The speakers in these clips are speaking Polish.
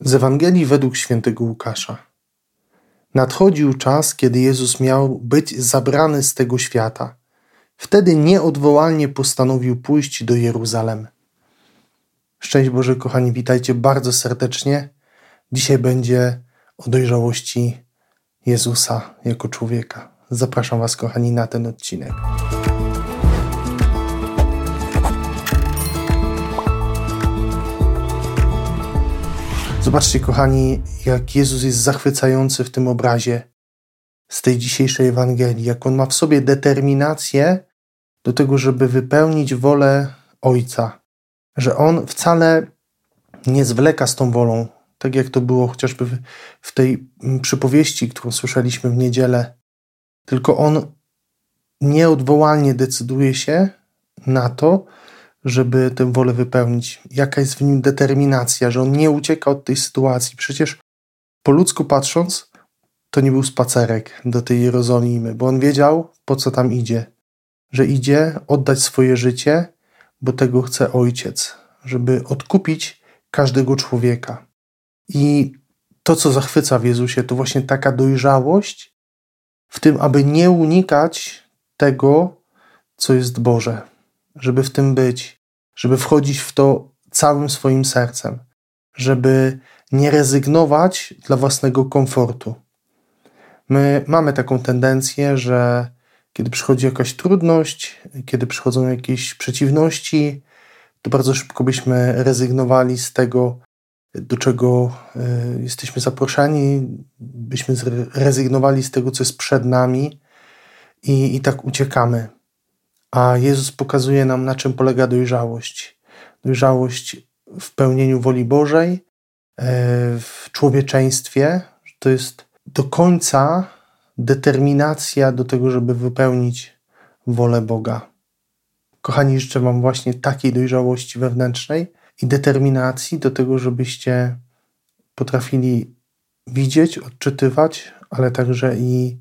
Z Ewangelii według świętego Łukasza. Nadchodził czas, kiedy Jezus miał być zabrany z tego świata. Wtedy nieodwołalnie postanowił pójść do Jeruzalem. Szczęść Boże, kochani, witajcie bardzo serdecznie. Dzisiaj będzie o dojrzałości Jezusa jako człowieka. Zapraszam Was, kochani, na ten odcinek. Zobaczcie, kochani, jak Jezus jest zachwycający w tym obrazie z tej dzisiejszej Ewangelii, jak on ma w sobie determinację do tego, żeby wypełnić wolę Ojca, że on wcale nie zwleka z tą wolą, tak jak to było chociażby w tej przypowieści, którą słyszeliśmy w niedzielę, tylko on nieodwołalnie decyduje się na to, żeby tę wolę wypełnić. Jaka jest w nim determinacja, że on nie ucieka od tej sytuacji. Przecież po ludzku patrząc, to nie był spacerek do tej Jerozolimy, bo on wiedział, po co tam idzie. Że idzie oddać swoje życie, bo tego chce ojciec, żeby odkupić każdego człowieka. I to, co zachwyca w Jezusie, to właśnie taka dojrzałość w tym, aby nie unikać tego, co jest Boże, żeby w tym być, żeby wchodzić w to całym swoim sercem, żeby nie rezygnować dla własnego komfortu. My mamy taką tendencję, że kiedy przychodzi jakaś trudność, kiedy przychodzą jakieś przeciwności, to bardzo szybko byśmy rezygnowali z tego, do czego e, jesteśmy zaproszeni, byśmy rezygnowali z tego, co jest przed nami i, i tak uciekamy. A Jezus pokazuje nam, na czym polega dojrzałość. Dojrzałość w pełnieniu woli Bożej, e, w człowieczeństwie. To jest do końca determinacja do tego, żeby wypełnić wolę Boga. Kochani, życzę Wam właśnie takiej dojrzałości wewnętrznej i determinacji do tego, żebyście potrafili widzieć, odczytywać, ale także i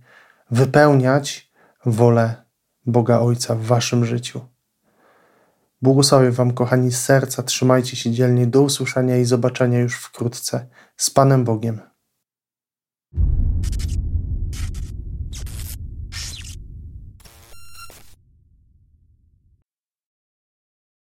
wypełniać wolę Boga Ojca w Waszym życiu. Błogosławię Wam, kochani, z serca, trzymajcie się dzielnie, do usłyszenia i zobaczenia już wkrótce. Z Panem Bogiem.